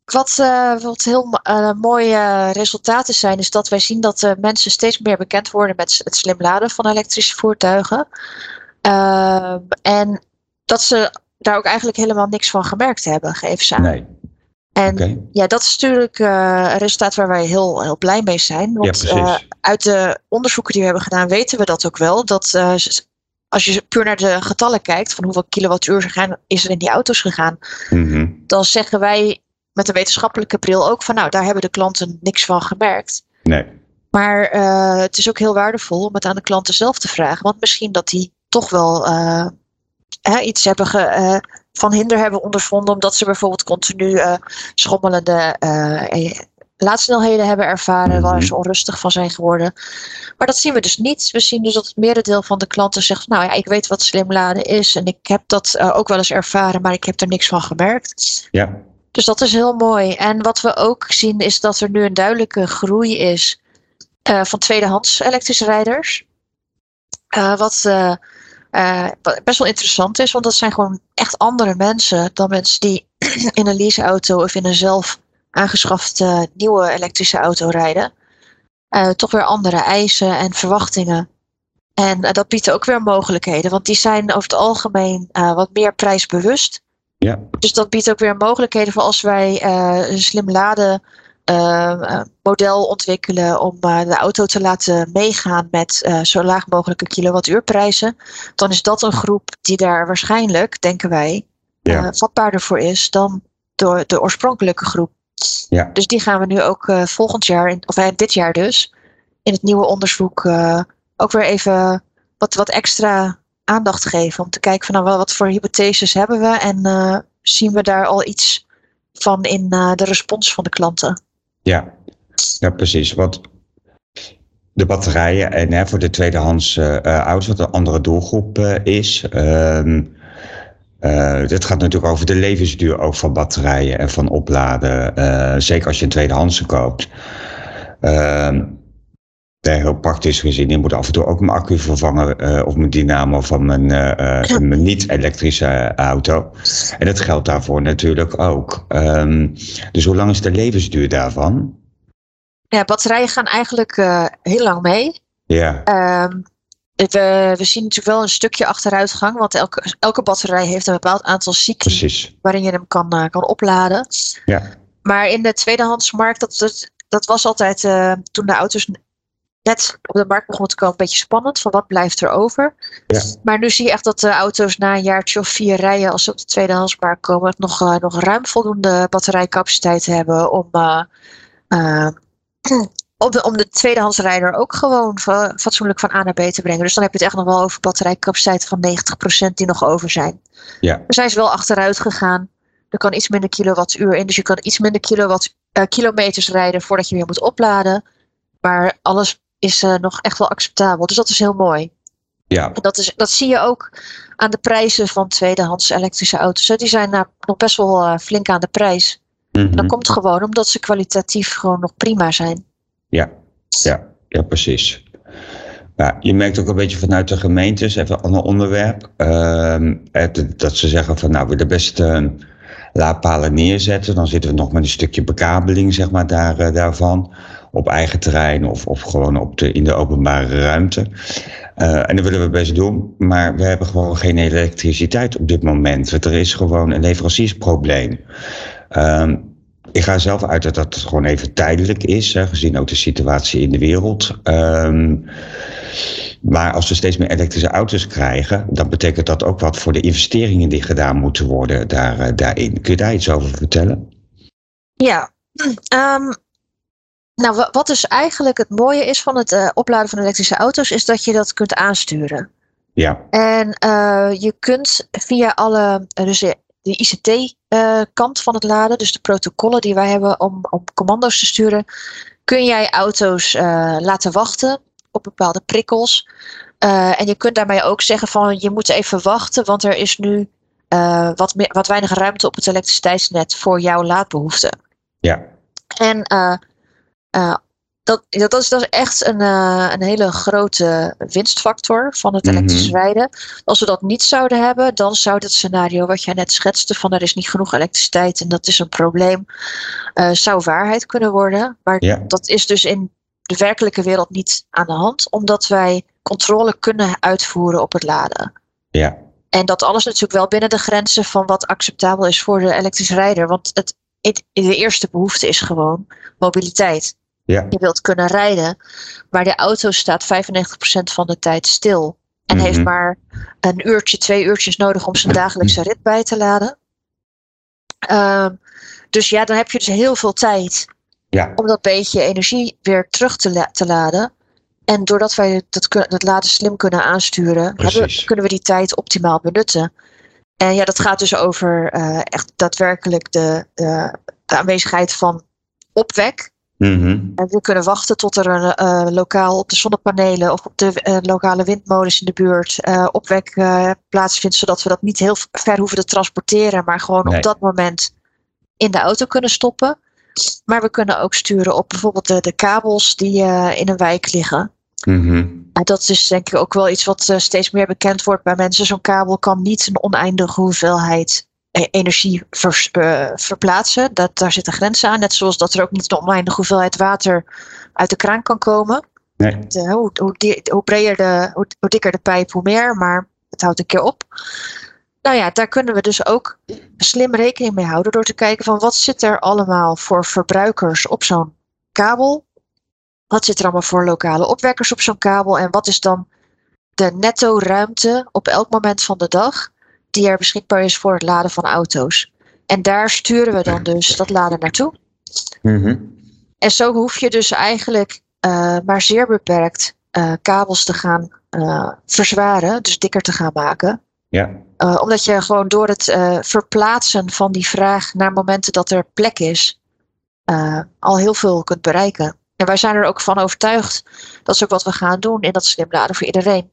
wat, uh, wat heel mooie resultaten zijn, is dat wij zien dat mensen steeds meer bekend worden met het slim laden van elektrische voertuigen. Ehm, en dat ze daar ook eigenlijk helemaal niks van gemerkt hebben, geven ze aan. Nee. En okay. ja, dat is natuurlijk uh, een resultaat waar wij heel, heel blij mee zijn. Want ja, uh, uit de onderzoeken die we hebben gedaan, weten we dat ook wel. Dat uh, als je puur naar de getallen kijkt, van hoeveel kilowattuur is er in die auto's gegaan, mm -hmm. dan zeggen wij met een wetenschappelijke bril ook van nou, daar hebben de klanten niks van gemerkt. Nee. Maar het is ook heel waardevol om het aan de klanten zelf te vragen. Want misschien dat die toch wel hè, iets hebben ge, van hinder hebben ondervonden, omdat ze bijvoorbeeld continu uh, schommelende uh, laadsnelheden hebben ervaren, -hmm. waar ze onrustig van zijn geworden. Maar dat zien we dus niet. We zien dus dat het merendeel van de klanten zegt, nou ja, ik weet wat slim laden is en ik heb dat uh, ook wel eens ervaren, maar ik heb er niks van gemerkt. Ja. Dus dat is heel mooi. En wat we ook zien is dat er nu een duidelijke groei is van tweedehands elektrische rijders. wat uh, best wel interessant is, want dat zijn gewoon echt andere mensen dan mensen die in een leaseauto of in een zelf aangeschafte nieuwe elektrische auto rijden. Uh, toch weer andere eisen en verwachtingen. En uh, dat biedt ook weer mogelijkheden, want die zijn over het algemeen wat meer prijsbewust. Ja. Dus dat biedt ook weer mogelijkheden voor als wij een slim laden uh, model ontwikkelen om uh, de auto te laten meegaan met uh, zo laag mogelijke kilowattuurprijzen, dan is dat een groep die daar waarschijnlijk, denken wij, ja. vatbaarder voor is dan door de oorspronkelijke groep. Ja. Dus die gaan we nu ook volgend jaar, of dit jaar dus, in het nieuwe onderzoek ook weer even wat, wat extra aandacht geven. Om te kijken van nou, wat voor hypotheses hebben we en zien we daar al iets van in de respons van de klanten. Ja, ja precies. Want de batterijen en hè, voor de tweedehands uh, auto's, wat een andere doelgroep uh, is. Um, dit gaat natuurlijk over de levensduur ook van batterijen en van opladen. Zeker als je een tweedehandse koopt. Uh, heel praktisch gezien, je moet af en toe ook mijn accu vervangen uh, of mijn dynamo van mijn, mijn niet-elektrische auto. En dat geldt daarvoor natuurlijk ook. Um, dus hoe lang is de levensduur daarvan? Ja, batterijen gaan eigenlijk heel lang mee. Ja. Um, we, we, zien natuurlijk wel een stukje achteruitgang, want elke, elke batterij heeft een bepaald aantal cycli Precies. waarin je hem kan, kan opladen. Ja. Maar in de tweedehandsmarkt, dat, dat, dat was altijd uh, toen de auto's net op de markt begonnen te komen, een beetje spannend. Van wat blijft er over? Ja. Maar nu zie je echt dat de auto's na een jaartje of vier rijden, als ze op de tweedehandsmarkt komen, nog, uh, nog ruim voldoende batterijcapaciteit hebben om om de, om de tweedehandsrijder ook gewoon fatsoenlijk van A naar B te brengen. Dus dan heb je het echt nog wel over batterijcapaciteit van 90% die nog over zijn. Ja. Dus hij is wel achteruit gegaan. Er kan iets minder kilowattuur in. Dus je kan iets minder kilowatt, uh, kilometers rijden voordat je weer moet opladen. Maar alles is uh, nog echt wel acceptabel. Dus dat is heel mooi. Ja. En dat, is, dat zie je ook aan de prijzen van tweedehands elektrische auto's. Die zijn uh, nog best wel flink aan de prijs. Mm -hmm. Dat komt gewoon omdat ze kwalitatief gewoon nog prima zijn. Ja, ja, ja precies. Ja, je merkt ook een beetje vanuit de gemeentes, even een ander onderwerp, uh, dat ze zeggen van nou, we willen best uh, laadpalen neerzetten. Dan zitten we nog met een stukje bekabeling zeg maar, daar, uh, daarvan op eigen terrein of, of gewoon op de, in de openbare ruimte. Uh, en dat willen we best doen, maar we hebben gewoon geen elektriciteit op dit moment. Er is gewoon een leveranciersprobleem. Uh, ik ga zelf uit dat dat gewoon even tijdelijk is, gezien ook de situatie in de wereld. Um, maar als we steeds meer elektrische auto's krijgen, dan betekent dat ook wat voor de investeringen die gedaan moeten worden daar, uh, daarin. Kun je daar iets over vertellen? Ja, um, nou wat dus eigenlijk het mooie is van het uh, opladen van elektrische auto's, is dat je dat kunt aansturen. Ja. En uh, je kunt via alle, dus de ICT-kant uh, van het laden, dus de protocollen die wij hebben om, om commando's te sturen, kun jij auto's laten wachten op bepaalde prikkels. En je kunt daarmee ook zeggen van je moet even wachten, want er is nu wat, meer, wat weinig ruimte op het elektriciteitsnet voor jouw laadbehoeften. Ja. En dat, dat, is, dat is echt een, uh, een hele grote winstfactor van het elektrisch Mhm. rijden. Als we dat niet zouden hebben, dan zou dat scenario wat jij net schetste, van er is niet genoeg elektriciteit en dat is een probleem, uh, zou waarheid kunnen worden. Maar Ja. dat is dus in de werkelijke wereld niet aan de hand, omdat wij controle kunnen uitvoeren op het laden. Ja. En dat alles natuurlijk wel binnen de grenzen van wat acceptabel is voor de elektrische rijder. Want het, het, de eerste behoefte is gewoon mobiliteit. Ja. Je wilt kunnen rijden, maar de auto staat 95% van de tijd stil. En Mhm. heeft maar een uurtje, twee uurtjes nodig om zijn dagelijkse rit bij te laden. Ehm, dus ja, dan heb je dus heel veel tijd Ja. om dat beetje energie weer terug te, la- te laden. En doordat wij dat, dat laden slim kunnen aansturen, hebben, kunnen we die tijd optimaal benutten. En ja, dat gaat dus over eh, echt daadwerkelijk de, de, de aanwezigheid van opwek. Mhm. En we kunnen wachten tot er een eh, lokaal op de zonnepanelen of op de eh, lokale windmolens in de buurt eh, opwek plaatsvindt, zodat we dat niet heel ver hoeven te transporteren, maar gewoon Nee. op dat moment in de auto kunnen stoppen. Maar we kunnen ook sturen op bijvoorbeeld de, de kabels die in een wijk liggen. Mhm. En dat is denk ik ook wel iets wat steeds meer bekend wordt bij mensen. Zo'n kabel kan niet een oneindige hoeveelheid energie vers- eh, verplaatsen. Dat, daar zitten grenzen aan. Net zoals dat er ook niet een oneindige hoeveelheid water uit de kraan kan komen. Nee. De- hoe, hoe, di- hoe, breder de, hoe, hoe dikker de pijp, hoe meer. Maar het houdt een keer op. Nou ja, daar kunnen we dus ook slim rekening mee houden. Door te kijken van wat zit er allemaal voor verbruikers op zo'n kabel. Wat zit er allemaal voor lokale opwekkers op zo'n kabel? En wat is dan de netto ruimte op elk moment van de dag die er beschikbaar is voor het laden van auto's? En daar sturen we dan dus dat laden naartoe. Mhm. En zo hoef je dus eigenlijk eh, maar zeer beperkt eh, kabels te gaan eh, verzwaren, dus dikker te gaan maken. Ja. Omdat je gewoon door het verplaatsen van die vraag naar momenten dat er plek is, al heel veel kunt bereiken. En wij zijn er ook van overtuigd, dat is ook wat we gaan doen in dat slim laden voor iedereen,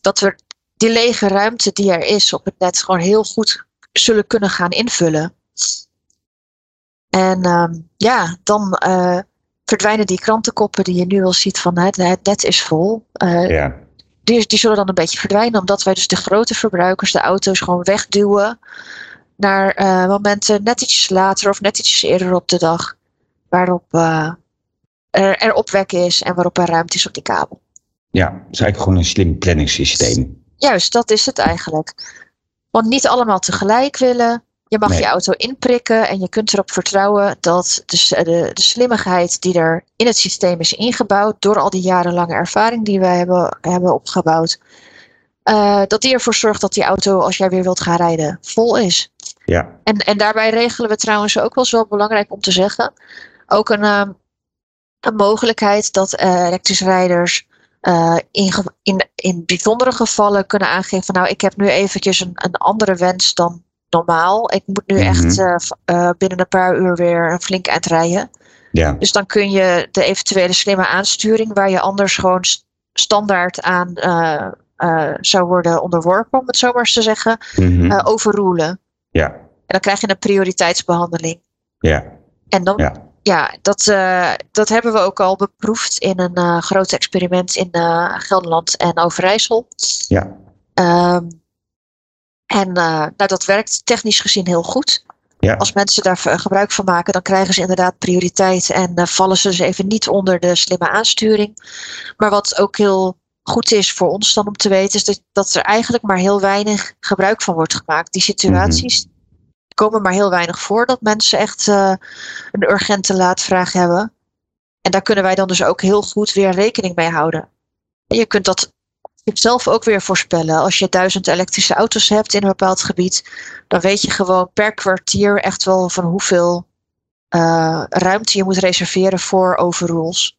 dat we die lege ruimte die er is op het net gewoon heel goed zullen kunnen gaan invullen. En ehm, ja, dan uh, verdwijnen die krantenkoppen die je nu al ziet van het, het net is vol. Uh, ja. die, die zullen dan een beetje verdwijnen, omdat wij dus de grote verbruikers, de auto's, gewoon wegduwen naar uh, momenten net ietsjes later of net ietsjes eerder op de dag, waarop er, er opwek is en waarop er ruimte is op die kabel. Ja, het is eigenlijk gewoon een slim planningssysteem. Juist, dat is het eigenlijk. Want niet allemaal tegelijk willen. Je mag je auto inprikken en je kunt erop vertrouwen dat de, de, de slimmigheid die er in het systeem is ingebouwd, door al die jarenlange ervaring die wij hebben, hebben opgebouwd, uh, dat die ervoor zorgt dat die auto, als jij weer wilt gaan rijden, vol is. Ja. En, en daarbij regelen we trouwens ook wel zo belangrijk om te zeggen, ook een, uh, een mogelijkheid dat uh, elektrische rijders uh, in, in, in bijzondere gevallen kunnen aangeven van nou, ik heb nu eventjes een, een andere wens dan normaal. Ik moet nu mm -hmm. echt uh, uh, binnen een paar uur weer een flink eind rijden. Ja. Dus dan kun je de eventuele slimme aansturing, waar je anders gewoon standaard aan zou worden onderworpen, om het zo maar eens te zeggen, mm -hmm. overroelen. Ja. En dan krijg je een prioriteitsbehandeling. Ja. En dan ja ja, dat, uh, dat hebben we ook al beproefd in een uh, groot experiment in uh, Gelderland en Overijssel. Ja. Um, en nou, dat werkt technisch gezien heel goed. Ja. Als mensen daar gebruik van maken, dan krijgen ze inderdaad prioriteit en vallen ze dus even niet onder de slimme aansturing. Maar wat ook heel goed is voor ons dan om te weten, is dat, dat er eigenlijk maar heel weinig gebruik van wordt gemaakt. Die situaties, Mhm komen maar heel weinig voor dat mensen echt uh, een urgente laadvraag hebben. En daar kunnen wij dan dus ook heel goed weer rekening mee houden. En je kunt dat zelf ook weer voorspellen. Als je duizend elektrische auto's hebt in een bepaald gebied, dan weet je gewoon per kwartier echt wel van hoeveel uh, ruimte je moet reserveren voor overrules.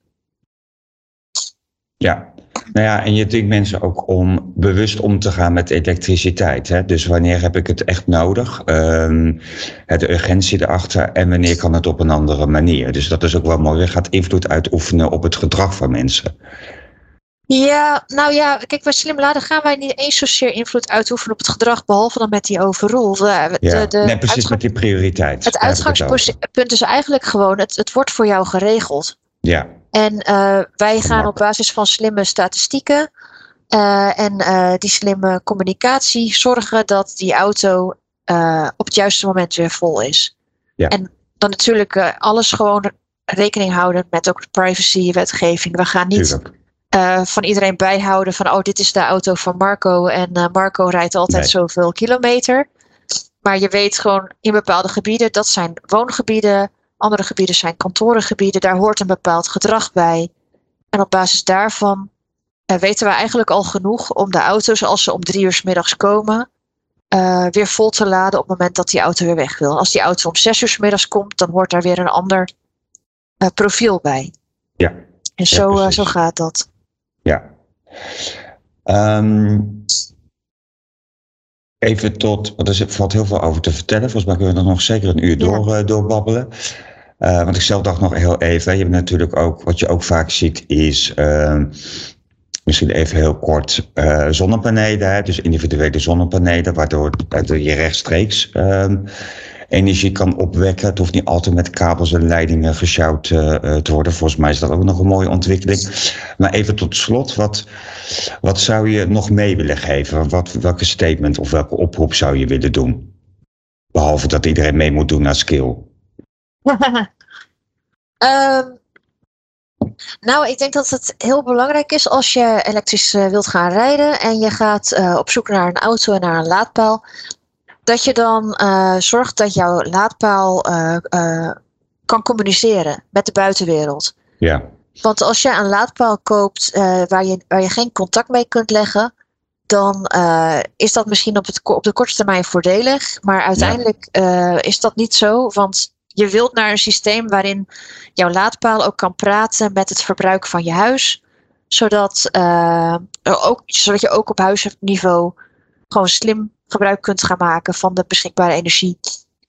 Ja, nou ja, en je dwingt mensen ook om bewust om te gaan met elektriciteit. Hè? Dus wanneer heb ik het echt nodig? Um, de urgentie erachter en wanneer kan het op een andere manier? Dus dat is ook wel mooi. Je gaat invloed uitoefenen op het gedrag van mensen. Ja, nou ja, kijk, bij slim laden gaan wij niet eens zozeer invloed uitoefenen op het gedrag, behalve dan met die overrule. De, ja, de, nee, precies met die prioriteit. Het uitgangspunt is eigenlijk gewoon, het, het wordt voor jou geregeld. Ja. En uh, wij gaan op basis van slimme statistieken uh, en uh, die slimme communicatie zorgen dat die auto op het juiste moment weer vol is. Ja. En dan natuurlijk alles gewoon rekening houden met ook de privacy-wetgeving. We gaan niet van iedereen bijhouden van, oh, dit is de auto van Marco en Marco rijdt altijd nee. zoveel kilometer. Maar je weet gewoon in bepaalde gebieden, dat zijn woongebieden, andere gebieden zijn kantorengebieden, daar hoort een bepaald gedrag bij. En op basis daarvan uh, weten we eigenlijk al genoeg om de auto's, als ze om drie uur s middags komen, uh, weer vol te laden op het moment dat die auto weer weg wil. Als die auto om zes uur s middags komt, dan hoort daar weer een ander uh, profiel bij. Ja. En zo, ja, zo gaat dat. Ja. Um, even tot, want er valt heel veel over te vertellen. Volgens mij kunnen we er nog zeker een uur door, ja. doorbabbelen. Uh, want ik zelf dacht nog heel even, je hebt natuurlijk ook, wat je ook vaak ziet is, uh, misschien even heel kort, uh, zonnepanelen, dus individuele zonnepanelen, waardoor, waardoor je rechtstreeks energie kan opwekken. Het hoeft niet altijd met kabels en leidingen gesjouwd te worden. Volgens mij is dat ook nog een mooie ontwikkeling. Maar even tot slot, wat, wat zou je nog mee willen geven? Wat, welke statement of welke oproep zou je willen doen? Behalve dat iedereen mee moet doen naar skill. Um, nou, ik denk dat het heel belangrijk is als je elektrisch uh, wilt gaan rijden en je gaat uh, op zoek naar een auto en naar een laadpaal, dat je dan uh, zorgt dat jouw laadpaal kan communiceren met de buitenwereld. Ja. Want als je een laadpaal koopt waar, je, waar je geen contact mee kunt leggen, dan is dat misschien op, het, op de korte termijn voordelig, maar uiteindelijk ja. is dat niet zo, want je wilt naar een systeem waarin jouw laadpaal ook kan praten met het verbruik van je huis. Zodat, uh, ook, zodat je ook op huisniveau gewoon slim gebruik kunt gaan maken van de beschikbare energie.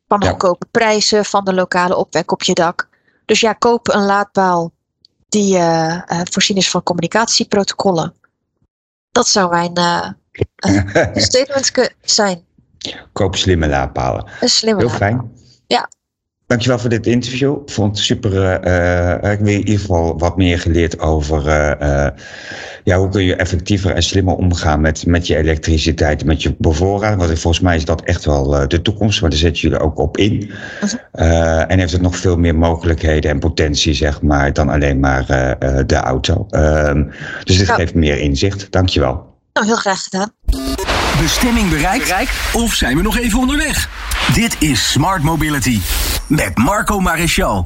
Van de ja. goedkope prijzen, van de lokale opwek op je dak. Dus ja, koop een laadpaal die uh, uh, voorzien is van communicatieprotocollen. Dat zou mijn uh, statement zijn. Koop slimme laadpalen. Een slimme Heel fijn. Ja. Dankjewel voor dit interview. Ik vond het super. Uh, ik heb in ieder geval wat meer geleerd over. Uh, ja, hoe kun je effectiever en slimmer omgaan met, met je elektriciteit, met je bevoorrading. Want volgens mij is dat echt wel de toekomst, maar daar zetten jullie ook op in. En heeft het nog veel meer mogelijkheden en potentie, zeg maar, dan alleen maar de auto. Ehm, dus dit geeft meer inzicht. Dankjewel. Nou, heel graag gedaan. Bestemming bereikt? bereikt? Of zijn we nog even onderweg? Dit is Smart Mobility met Marco Maréchal.